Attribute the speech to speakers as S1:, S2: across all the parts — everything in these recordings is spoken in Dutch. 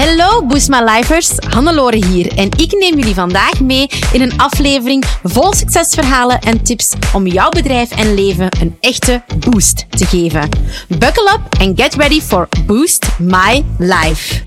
S1: Hallo Boost My Lifers, Hannelore hier en ik neem jullie vandaag mee in een aflevering vol succesverhalen en tips om jouw bedrijf en leven een echte boost te geven. Buckle up and get ready for Boost My Life.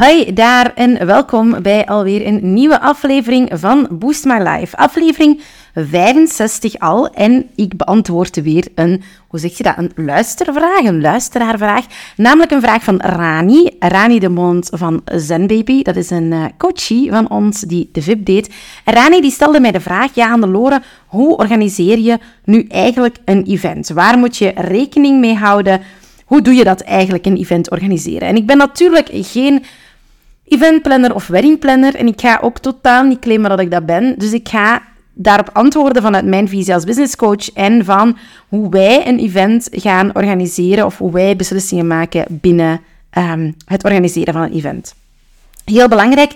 S2: Hi daar en welkom bij alweer een nieuwe aflevering van Boost My Life. Aflevering 65 al en ik beantwoord weer een, hoe zeg je dat, een luistervraag, een luisteraarvraag. Namelijk een vraag van Rani, Rani de Mond van Zenbaby. Dat is een uh, coachie van ons die de VIP deed. Rani die stelde mij de vraag, ja aan de Loren, hoe organiseer je nu eigenlijk een event? Waar moet je rekening mee houden? Hoe doe je dat eigenlijk, een event organiseren? En ik ben natuurlijk geen eventplanner of weddingplanner. En ik ga ook totaal niet claimen dat ik dat ben. Dus ik ga daarop antwoorden vanuit mijn visie als businesscoach en van hoe wij een event gaan organiseren of hoe wij beslissingen maken binnen um, het organiseren van een event. Heel belangrijk,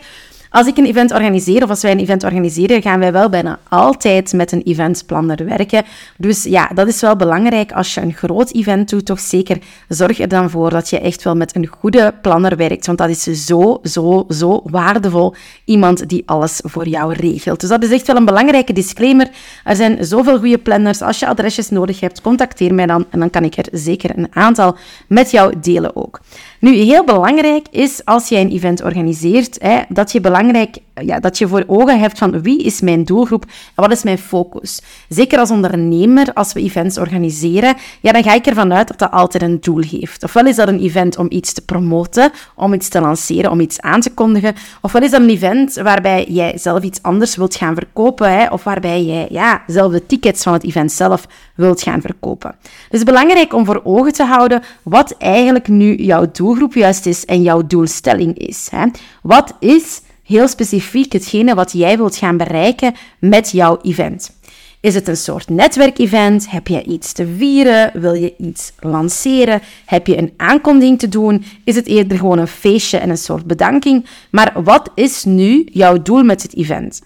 S2: als ik een event organiseer, of als wij een event organiseren, gaan wij wel bijna altijd met een eventplanner werken. Dus ja, dat is wel belangrijk als je een groot event doet. Toch zeker zorg er dan voor dat je echt wel met een goede planner werkt. Want dat is zo, zo, zo waardevol. Iemand die alles voor jou regelt. Dus dat is echt wel een belangrijke disclaimer. Er zijn zoveel goede planners. Als je adresjes nodig hebt, contacteer mij dan. En dan kan ik er zeker een aantal met jou delen ook. Nu, heel belangrijk is als jij een event organiseert, hè, dat je belangrijk ja, dat je voor ogen hebt van wie is mijn doelgroep en wat is mijn focus. Zeker als ondernemer, als we events organiseren, ja, dan ga ik ervan uit dat dat altijd een doel heeft. Ofwel is dat een event om iets te promoten, om iets te lanceren, om iets aan te kondigen. Ofwel is dat een event waarbij jij zelf iets anders wilt gaan verkopen, hè, of waarbij jij ja, zelf de tickets van het event zelf wilt gaan verkopen. Dus belangrijk om voor ogen te houden wat eigenlijk nu jouw doelgroep juist is en jouw doelstelling is. Hè. Wat is heel specifiek hetgene wat jij wilt gaan bereiken met jouw event. Is het een soort netwerkevent? Heb je iets te vieren? Wil je iets lanceren? Heb je een aankondiging te doen? Is het eerder gewoon een feestje en een soort bedanking? Maar wat is nu jouw doel met het event?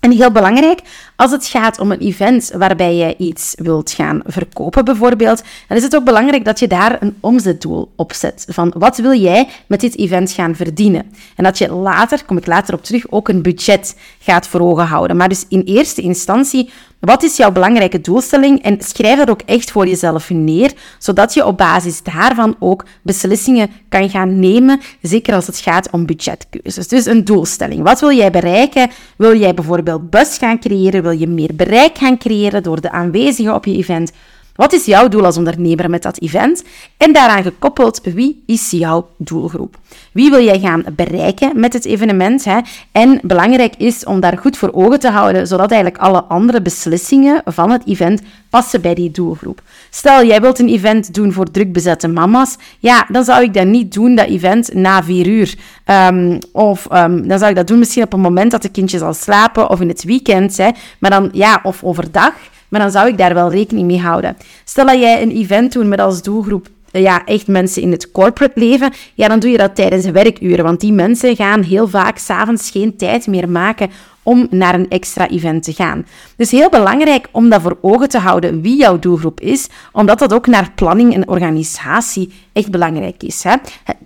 S2: En heel belangrijk, als het gaat om een event waarbij je iets wilt gaan verkopen bijvoorbeeld, dan is het ook belangrijk dat je daar een omzetdoel op zet. Van wat wil jij met dit event gaan verdienen? En dat je later, kom ik later op terug, ook een budget gaat voor ogen houden. Maar dus in eerste instantie wat is jouw belangrijke doelstelling? En schrijf dat ook echt voor jezelf neer, zodat je op basis daarvan ook beslissingen kan gaan nemen, zeker als het gaat om budgetkeuzes. Dus een doelstelling. Wat wil jij bereiken? Wil jij bijvoorbeeld bus gaan creëren? Wil je meer bereik gaan creëren door de aanwezigen op je event? Wat is jouw doel als ondernemer met dat event? En daaraan gekoppeld, wie is jouw doelgroep? Wie wil jij gaan bereiken met het evenement? Hè? En belangrijk is om daar goed voor ogen te houden, zodat eigenlijk alle andere beslissingen van het event passen bij die doelgroep. Stel, jij wilt een event doen voor drukbezette mama's. Ja, dan zou ik dat niet doen, dat event, na vier uur. Um, of um, dan zou ik dat doen misschien op een moment dat de kindje zal slapen of in het weekend. Hè? Maar dan, ja, of overdag. Maar dan zou ik daar wel rekening mee houden. Stel dat jij een event doet met als doelgroep ja, echt mensen in het corporate leven, ja, dan doe je dat tijdens werkuren. Want die mensen gaan heel vaak s'avonds geen tijd meer maken om naar een extra event te gaan. Dus heel belangrijk om dat voor ogen te houden wie jouw doelgroep is, omdat dat ook naar planning en organisatie echt belangrijk is. Hè?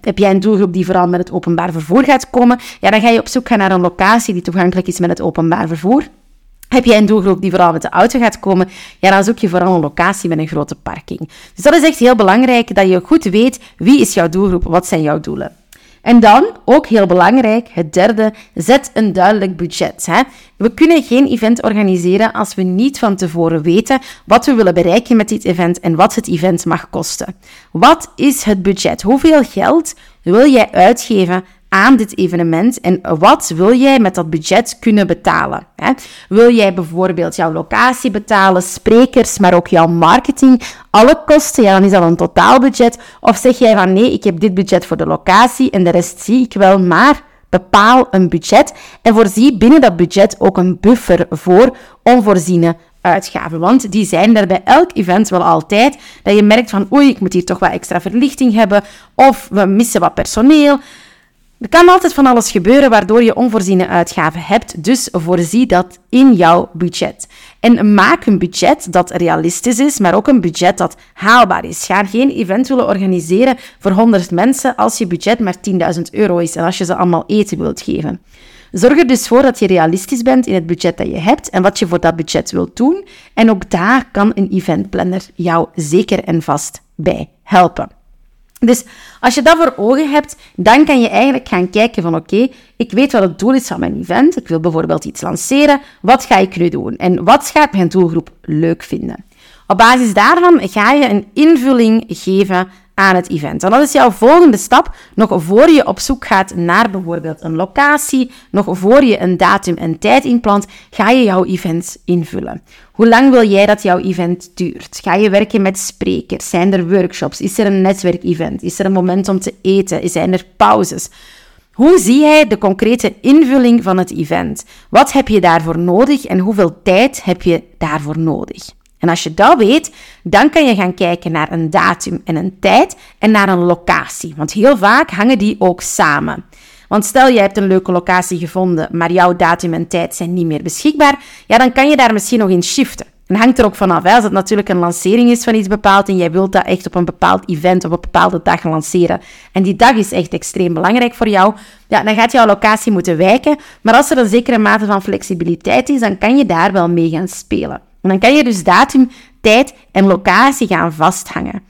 S2: Heb jij een doelgroep die vooral met het openbaar vervoer gaat komen, ja, dan ga je op zoek gaan naar een locatie die toegankelijk is met het openbaar vervoer. Heb jij een doelgroep die vooral met de auto gaat komen, ja, dan zoek je vooral een locatie met een grote parking. Dus dat is echt heel belangrijk, dat je goed weet wie is jouw doelgroep, wat zijn jouw doelen. En dan, ook heel belangrijk, het derde, zet een duidelijk budget. Hè? We kunnen geen event organiseren als we niet van tevoren weten wat we willen bereiken met dit event en wat het event mag kosten. Wat is het budget? Hoeveel geld wil jij uitgeven aan dit evenement en wat wil jij met dat budget kunnen betalen? Hè? Wil jij bijvoorbeeld jouw locatie betalen, sprekers, maar ook jouw marketing, alle kosten? Ja, dan is dat een totaalbudget. Of zeg jij van nee, ik heb dit budget voor de locatie en de rest zie ik wel, maar bepaal een budget en voorzie binnen dat budget ook een buffer voor onvoorziene uitgaven. Want die zijn er bij elk event wel altijd. Dat je merkt van oei, ik moet hier toch wat extra verlichting hebben. Of we missen wat personeel. Er kan altijd van alles gebeuren waardoor je onvoorziene uitgaven hebt, dus voorzie dat in jouw budget. En maak een budget dat realistisch is, maar ook een budget dat haalbaar is. Ga geen event willen organiseren voor 100 mensen als je budget maar 10.000 euro is en als je ze allemaal eten wilt geven. Zorg er dus voor dat je realistisch bent in het budget dat je hebt en wat je voor dat budget wilt doen. En ook daar kan een eventplanner jou zeker en vast bij helpen. Dus als je dat voor ogen hebt, dan kan je eigenlijk gaan kijken van oké, ik weet wat het doel is van mijn event. Ik wil bijvoorbeeld iets lanceren. Wat ga ik nu doen? En wat gaat mijn doelgroep leuk vinden? Op basis daarvan ga je een invulling geven aan het event. En dat is jouw volgende stap, nog voor je op zoek gaat naar bijvoorbeeld een locatie, nog voor je een datum en tijd inplant, ga je jouw event invullen. Hoe lang wil jij dat jouw event duurt? Ga je werken met sprekers? Zijn er workshops? Is er een netwerkevent? Is er een moment om te eten? Zijn er pauzes? Hoe zie jij de concrete invulling van het event? Wat heb je daarvoor nodig en hoeveel tijd heb je daarvoor nodig? En als je dat weet, dan kan je gaan kijken naar een datum en een tijd en naar een locatie. Want heel vaak hangen die ook samen. Want stel je hebt een leuke locatie gevonden, maar jouw datum en tijd zijn niet meer beschikbaar, ja, dan kan je daar misschien nog in shiften. En hangt er ook vanaf. Hè? Als het natuurlijk een lancering is van iets bepaald en jij wilt dat echt op een bepaald event op een bepaalde dag lanceren. En die dag is echt extreem belangrijk voor jou. Ja, dan gaat jouw locatie moeten wijken. Maar als er een zekere mate van flexibiliteit is, dan kan je daar wel mee gaan spelen. Dan kan je dus datum, tijd en locatie gaan vasthangen.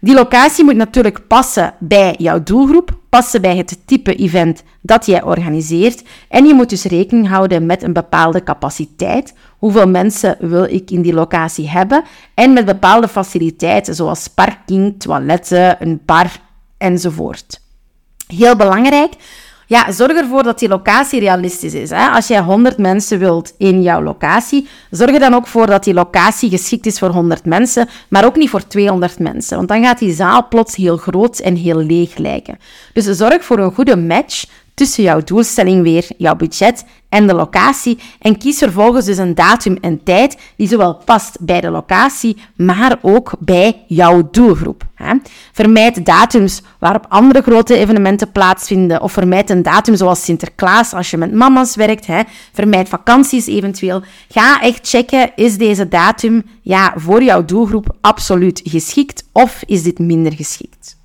S2: Die locatie moet natuurlijk passen bij jouw doelgroep, passen bij het type event dat jij organiseert. En je moet dus rekening houden met een bepaalde capaciteit. Hoeveel mensen wil ik in die locatie hebben? En met bepaalde faciliteiten, zoals parking, toiletten, een bar enzovoort. Heel belangrijk, ja, zorg ervoor dat die locatie realistisch is. Hè? Als jij 100 mensen wilt in jouw locatie, zorg er dan ook voor dat die locatie geschikt is voor 100 mensen, maar ook niet voor 200 mensen. Want dan gaat die zaal plots heel groot en heel leeg lijken. Dus zorg voor een goede match tussen jouw doelstelling weer, jouw budget en de locatie. En kies vervolgens dus een datum en tijd die zowel past bij de locatie, maar ook bij jouw doelgroep. Vermijd datums waarop andere grote evenementen plaatsvinden, of vermijd een datum zoals Sinterklaas als je met mama's werkt. Vermijd vakanties eventueel. Ga echt checken, is deze datum ja, voor jouw doelgroep absoluut geschikt of is dit minder geschikt?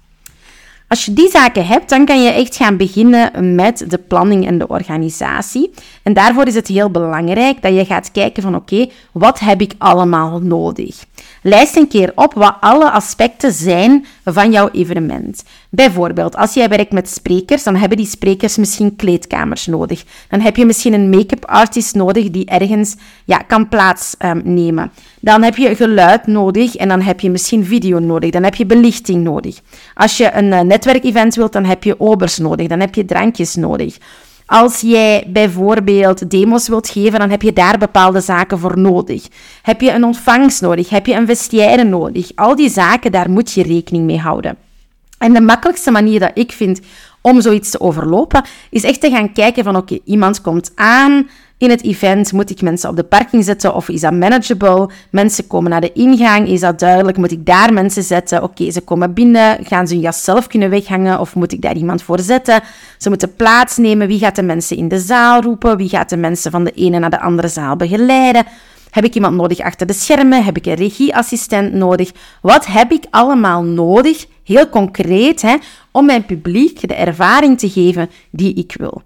S2: Als je die zaken hebt, dan kan je echt gaan beginnen met de planning en de organisatie. En daarvoor is het heel belangrijk dat je gaat kijken van oké, wat heb ik allemaal nodig? Lijst een keer op wat alle aspecten zijn van jouw evenement. Bijvoorbeeld, als jij werkt met sprekers, dan hebben die sprekers misschien kleedkamers nodig. Dan heb je misschien een make-up artist nodig die ergens ja, kan plaatsnemen. Um, dan heb je geluid nodig en dan heb je misschien video nodig. Dan heb je belichting nodig. Als je een uh, netwerkevent wilt, dan heb je obers nodig. Dan heb je drankjes nodig. Als jij bijvoorbeeld demos wilt geven, dan heb je daar bepaalde zaken voor nodig. Heb je een ontvangst nodig? Heb je een vestiaire nodig? Al die zaken, daar moet je rekening mee houden. En de makkelijkste manier dat ik vind om zoiets te overlopen, is echt te gaan kijken van oké, iemand komt aan, in het event? Moet ik mensen op de parking zetten of is dat manageable? Mensen komen naar de ingang, is dat duidelijk? Moet ik daar mensen zetten? Oké, ze komen binnen, gaan ze hun jas zelf kunnen weghangen of moet ik daar iemand voor zetten? Ze moeten plaatsnemen. Wie gaat de mensen in de zaal roepen? Wie gaat de mensen van de ene naar de andere zaal begeleiden? Heb ik iemand nodig achter de schermen? Heb ik een regieassistent nodig? Wat heb ik allemaal nodig, heel concreet, hè, om mijn publiek de ervaring te geven die ik wil?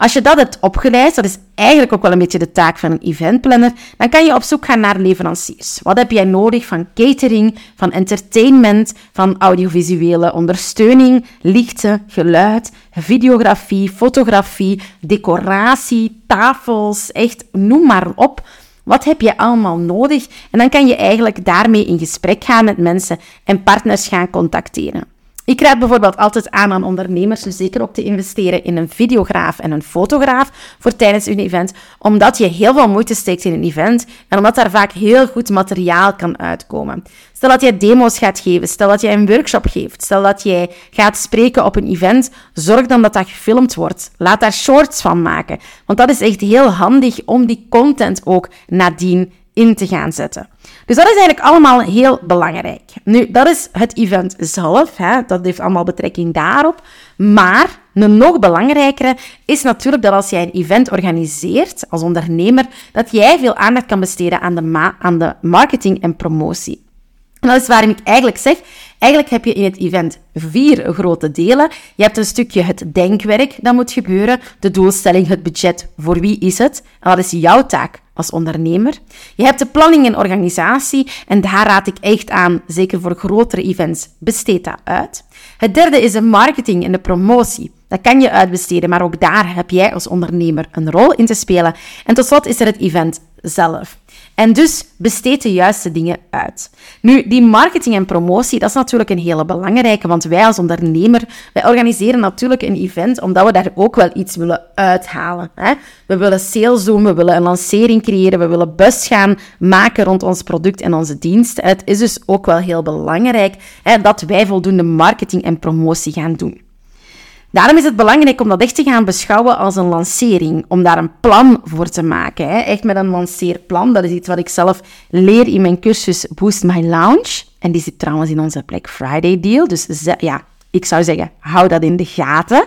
S2: Als je dat hebt opgeleid, dat is eigenlijk ook wel een beetje de taak van een eventplanner, dan kan je op zoek gaan naar leveranciers. Wat heb jij nodig van catering, van entertainment, van audiovisuele ondersteuning, lichten, geluid, videografie, fotografie, decoratie, tafels, echt noem maar op. Wat heb je allemaal nodig? En dan kan je eigenlijk daarmee in gesprek gaan met mensen en partners gaan contacteren. Ik raad bijvoorbeeld altijd aan aan ondernemers dus zeker ook te investeren in een videograaf en een fotograaf voor tijdens hun event, omdat je heel veel moeite steekt in een event en omdat daar vaak heel goed materiaal kan uitkomen. Stel dat jij demo's gaat geven, stel dat jij een workshop geeft, stel dat jij gaat spreken op een event, zorg dan dat dat gefilmd wordt. Laat daar shorts van maken, want dat is echt heel handig om die content ook nadien in te gaan zetten. Dus dat is eigenlijk allemaal heel belangrijk. Nu, dat is het event zelf. Hè? Dat heeft allemaal betrekking daarop. Maar een nog belangrijkere is natuurlijk dat als jij een event organiseert als ondernemer, dat jij veel aandacht kan besteden aan de, aan de marketing en promotie. En dat is waarom ik eigenlijk zeg, eigenlijk heb je in het event vier grote delen. Je hebt een stukje het denkwerk dat moet gebeuren, de doelstelling, het budget, voor wie is het? En wat is jouw taak als ondernemer? Je hebt de planning en organisatie en daar raad ik echt aan, zeker voor grotere events, besteed dat uit. Het derde is de marketing en de promotie. Dat kan je uitbesteden, maar ook daar heb jij als ondernemer een rol in te spelen. En tot slot is er het event zelf. En dus besteed de juiste dingen uit. Nu, die marketing en promotie, dat is natuurlijk een hele belangrijke, want wij als ondernemer, wij organiseren natuurlijk een event omdat we daar ook wel iets willen uithalen. Hè? We willen sales doen, we willen een lancering creëren, we willen bus gaan maken rond ons product en onze dienst. Het is dus ook wel heel belangrijk dat wij voldoende marketing en promotie gaan doen. Daarom is het belangrijk om dat echt te gaan beschouwen als een lancering, om daar een plan voor te maken. Hè. Echt met een lanceerplan. Dat is iets wat ik zelf leer in mijn cursus Boost My Lounge. En die zit trouwens in onze Black Friday deal. Dus ja, ik zou zeggen, hou dat in de gaten.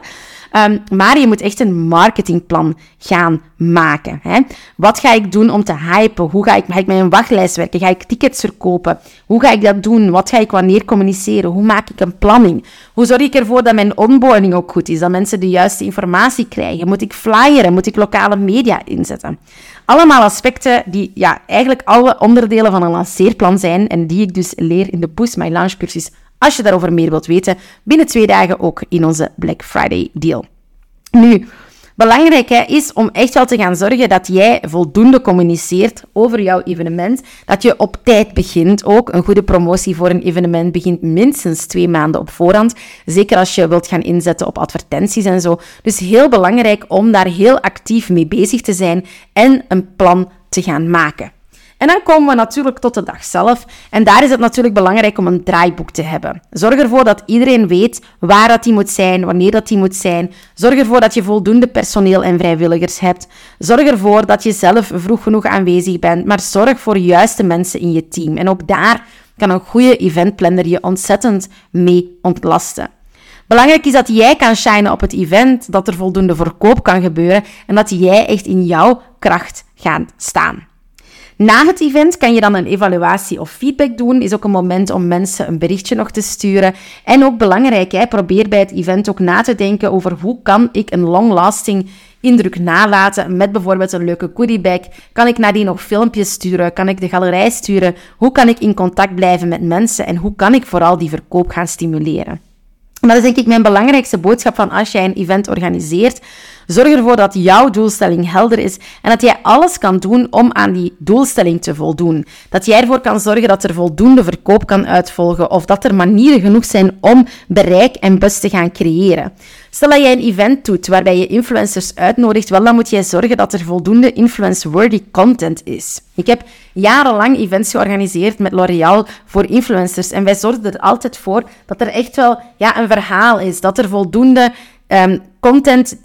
S2: Um, maar je moet echt een marketingplan gaan maken. Hè? Wat ga ik doen om te hypen? Hoe ga ik, ga ik met een wachtlijst werken? Ga ik tickets verkopen? Hoe ga ik dat doen? Wat ga ik wanneer communiceren? Hoe maak ik een planning? Hoe zorg ik ervoor dat mijn onboarding ook goed is? Dat mensen de juiste informatie krijgen? Moet ik flyeren? Moet ik lokale media inzetten? Allemaal aspecten die ja, eigenlijk alle onderdelen van een lanceerplan zijn en die ik dus leer in de Boost My Launch cursus als je daarover meer wilt weten, binnen twee dagen ook in onze Black Friday deal. Nu, belangrijk hè, is om echt wel te gaan zorgen dat jij voldoende communiceert over jouw evenement. Dat je op tijd begint ook. Een goede promotie voor een evenement begint minstens twee maanden op voorhand. Zeker als je wilt gaan inzetten op advertenties en zo. Dus heel belangrijk om daar heel actief mee bezig te zijn en een plan te gaan maken. En dan komen we natuurlijk tot de dag zelf. En daar is het natuurlijk belangrijk om een draaiboek te hebben. Zorg ervoor dat iedereen weet waar dat die moet zijn, wanneer dat die moet zijn. Zorg ervoor dat je voldoende personeel en vrijwilligers hebt. Zorg ervoor dat je zelf vroeg genoeg aanwezig bent, maar zorg voor juiste mensen in je team. En ook daar kan een goede eventplanner je ontzettend mee ontlasten. Belangrijk is dat jij kan shinen op het event, dat er voldoende verkoop kan gebeuren en dat jij echt in jouw kracht gaat staan. Na het event kan je dan een evaluatie of feedback doen. Is ook een moment om mensen een berichtje nog te sturen. En ook belangrijk, hè, probeer bij het event ook na te denken over hoe kan ik een long-lasting indruk nalaten met bijvoorbeeld een leuke goodiebag. Kan ik nadien nog filmpjes sturen? Kan ik de galerij sturen? Hoe kan ik in contact blijven met mensen? En hoe kan ik vooral die verkoop gaan stimuleren? En dat is denk ik mijn belangrijkste boodschap van als jij een event organiseert. Zorg ervoor dat jouw doelstelling helder is en dat jij alles kan doen om aan die doelstelling te voldoen. Dat jij ervoor kan zorgen dat er voldoende verkoop kan uitvolgen of dat er manieren genoeg zijn om bereik en bus te gaan creëren. Stel dat jij een event doet waarbij je influencers uitnodigt, wel dan moet jij zorgen dat er voldoende influence-worthy content is. Ik heb jarenlang events georganiseerd met L'Oréal voor influencers en wij zorgden er altijd voor dat er echt wel ja, een verhaal is, dat er voldoende um, content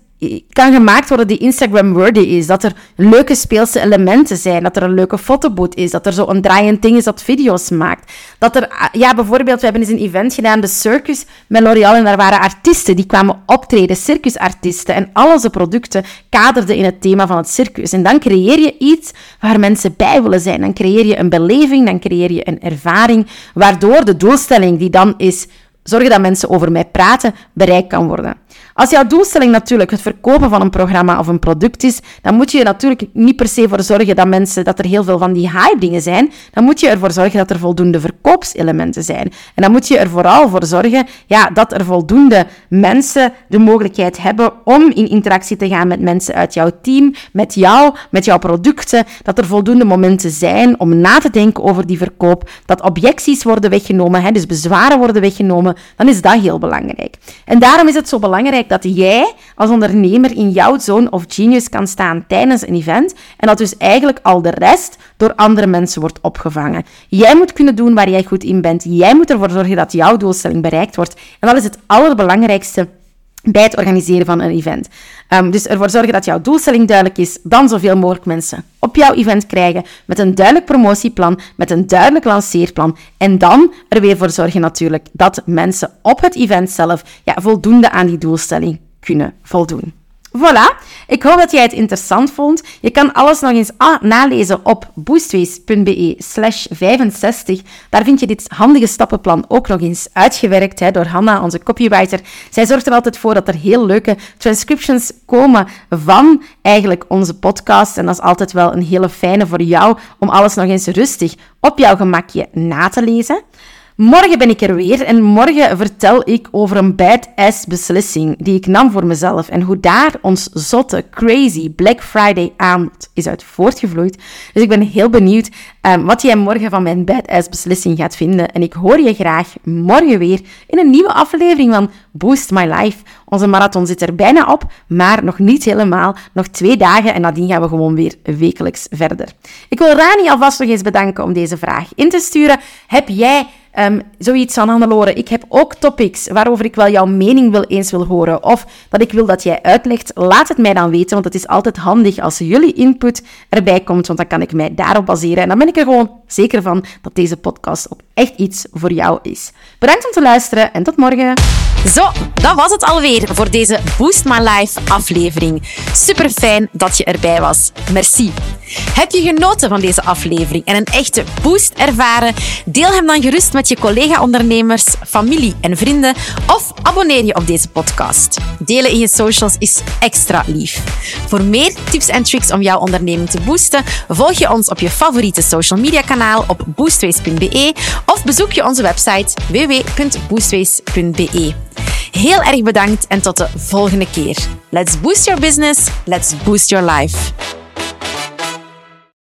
S2: kan gemaakt worden die Instagram-worthy is. Dat er leuke speelse elementen zijn. Dat er een leuke fotoboot is. Dat er zo een draaiend ding is dat video's maakt. Dat er, ah, ja, bijvoorbeeld, we hebben eens een event gedaan, de Circus met L'Oréal. En daar waren artiesten die kwamen optreden, circusartiesten. En al onze producten kaderden in het thema van het circus. En dan creëer je iets waar mensen bij willen zijn. Dan creëer je een beleving, dan creëer je een ervaring. Waardoor de doelstelling die dan is zorgen dat mensen over mij praten, bereikt kan worden. Als jouw doelstelling natuurlijk het verkopen van een programma of een product is, dan moet je er natuurlijk niet per se voor zorgen dat mensen, dat er heel veel van die hype dingen zijn. Dan moet je ervoor zorgen dat er voldoende verkoopselementen zijn. En dan moet je er vooral voor zorgen ja, dat er voldoende mensen de mogelijkheid hebben om in interactie te gaan met mensen uit jouw team, met jou, met jouw producten. Dat er voldoende momenten zijn om na te denken over die verkoop. Dat objecties worden weggenomen, hè, dus bezwaren worden weggenomen. Dan is dat heel belangrijk. En daarom is het zo belangrijk dat jij als ondernemer in jouw zone of genius kan staan tijdens een event en dat dus eigenlijk al de rest door andere mensen wordt opgevangen. Jij moet kunnen doen waar jij goed in bent. Jij moet ervoor zorgen dat jouw doelstelling bereikt wordt. En dat is het allerbelangrijkste bij het organiseren van een event. Um, dus ervoor zorgen dat jouw doelstelling duidelijk is, dan zoveel mogelijk mensen op jouw event krijgen met een duidelijk promotieplan, met een duidelijk lanceerplan en dan er weer voor zorgen natuurlijk dat mensen op het event zelf ja, voldoende aan die doelstelling kunnen voldoen. Voilà, ik hoop dat jij het interessant vond. Je kan alles nog eens nalezen op boostways.be slash 65. Daar vind je dit handige stappenplan ook nog eens uitgewerkt hè, door Hanna, onze copywriter. Zij zorgt er altijd voor dat er heel leuke transcriptions komen van eigenlijk onze podcast. En dat is altijd wel een hele fijne voor jou om alles nog eens rustig op jouw gemakje na te lezen. Morgen ben ik er weer en morgen vertel ik over een badass beslissing die ik nam voor mezelf en hoe daar ons zotte, crazy Black Friday aanbod is uit voortgevloeid. Dus ik ben heel benieuwd um, wat jij morgen van mijn badass beslissing gaat vinden. En ik hoor je graag morgen weer in een nieuwe aflevering van Boost My Life. Onze marathon zit er bijna op, maar nog niet helemaal. Nog twee dagen en nadien gaan we gewoon weer wekelijks verder. Ik wil Rani alvast nog eens bedanken om deze vraag in te sturen. Heb jij Um, zoiets aan Hannelore. Ik heb ook topics waarover ik wel jouw mening wil eens wil horen. Of dat ik wil dat jij uitlegt. Laat het mij dan weten, want het is altijd handig als jullie input erbij komt. Want dan kan ik mij daarop baseren. En dan ben ik er gewoon zeker van dat deze podcast ook echt iets voor jou is. Bedankt om te luisteren en tot morgen.
S1: Zo, dat was het alweer voor deze Boost My Life aflevering. Super fijn dat je erbij was. Merci. Heb je genoten van deze aflevering en een echte boost ervaren? Deel hem dan gerust met je collega-ondernemers, familie en vrienden of abonneer je op deze podcast. Delen in je socials is extra lief. Voor meer tips en tricks om jouw onderneming te boosten, volg je ons op je favoriete social media op boostways.be of bezoek je onze website www.boostways.be. Heel erg bedankt en tot de volgende keer. Let's boost your business, let's boost your life.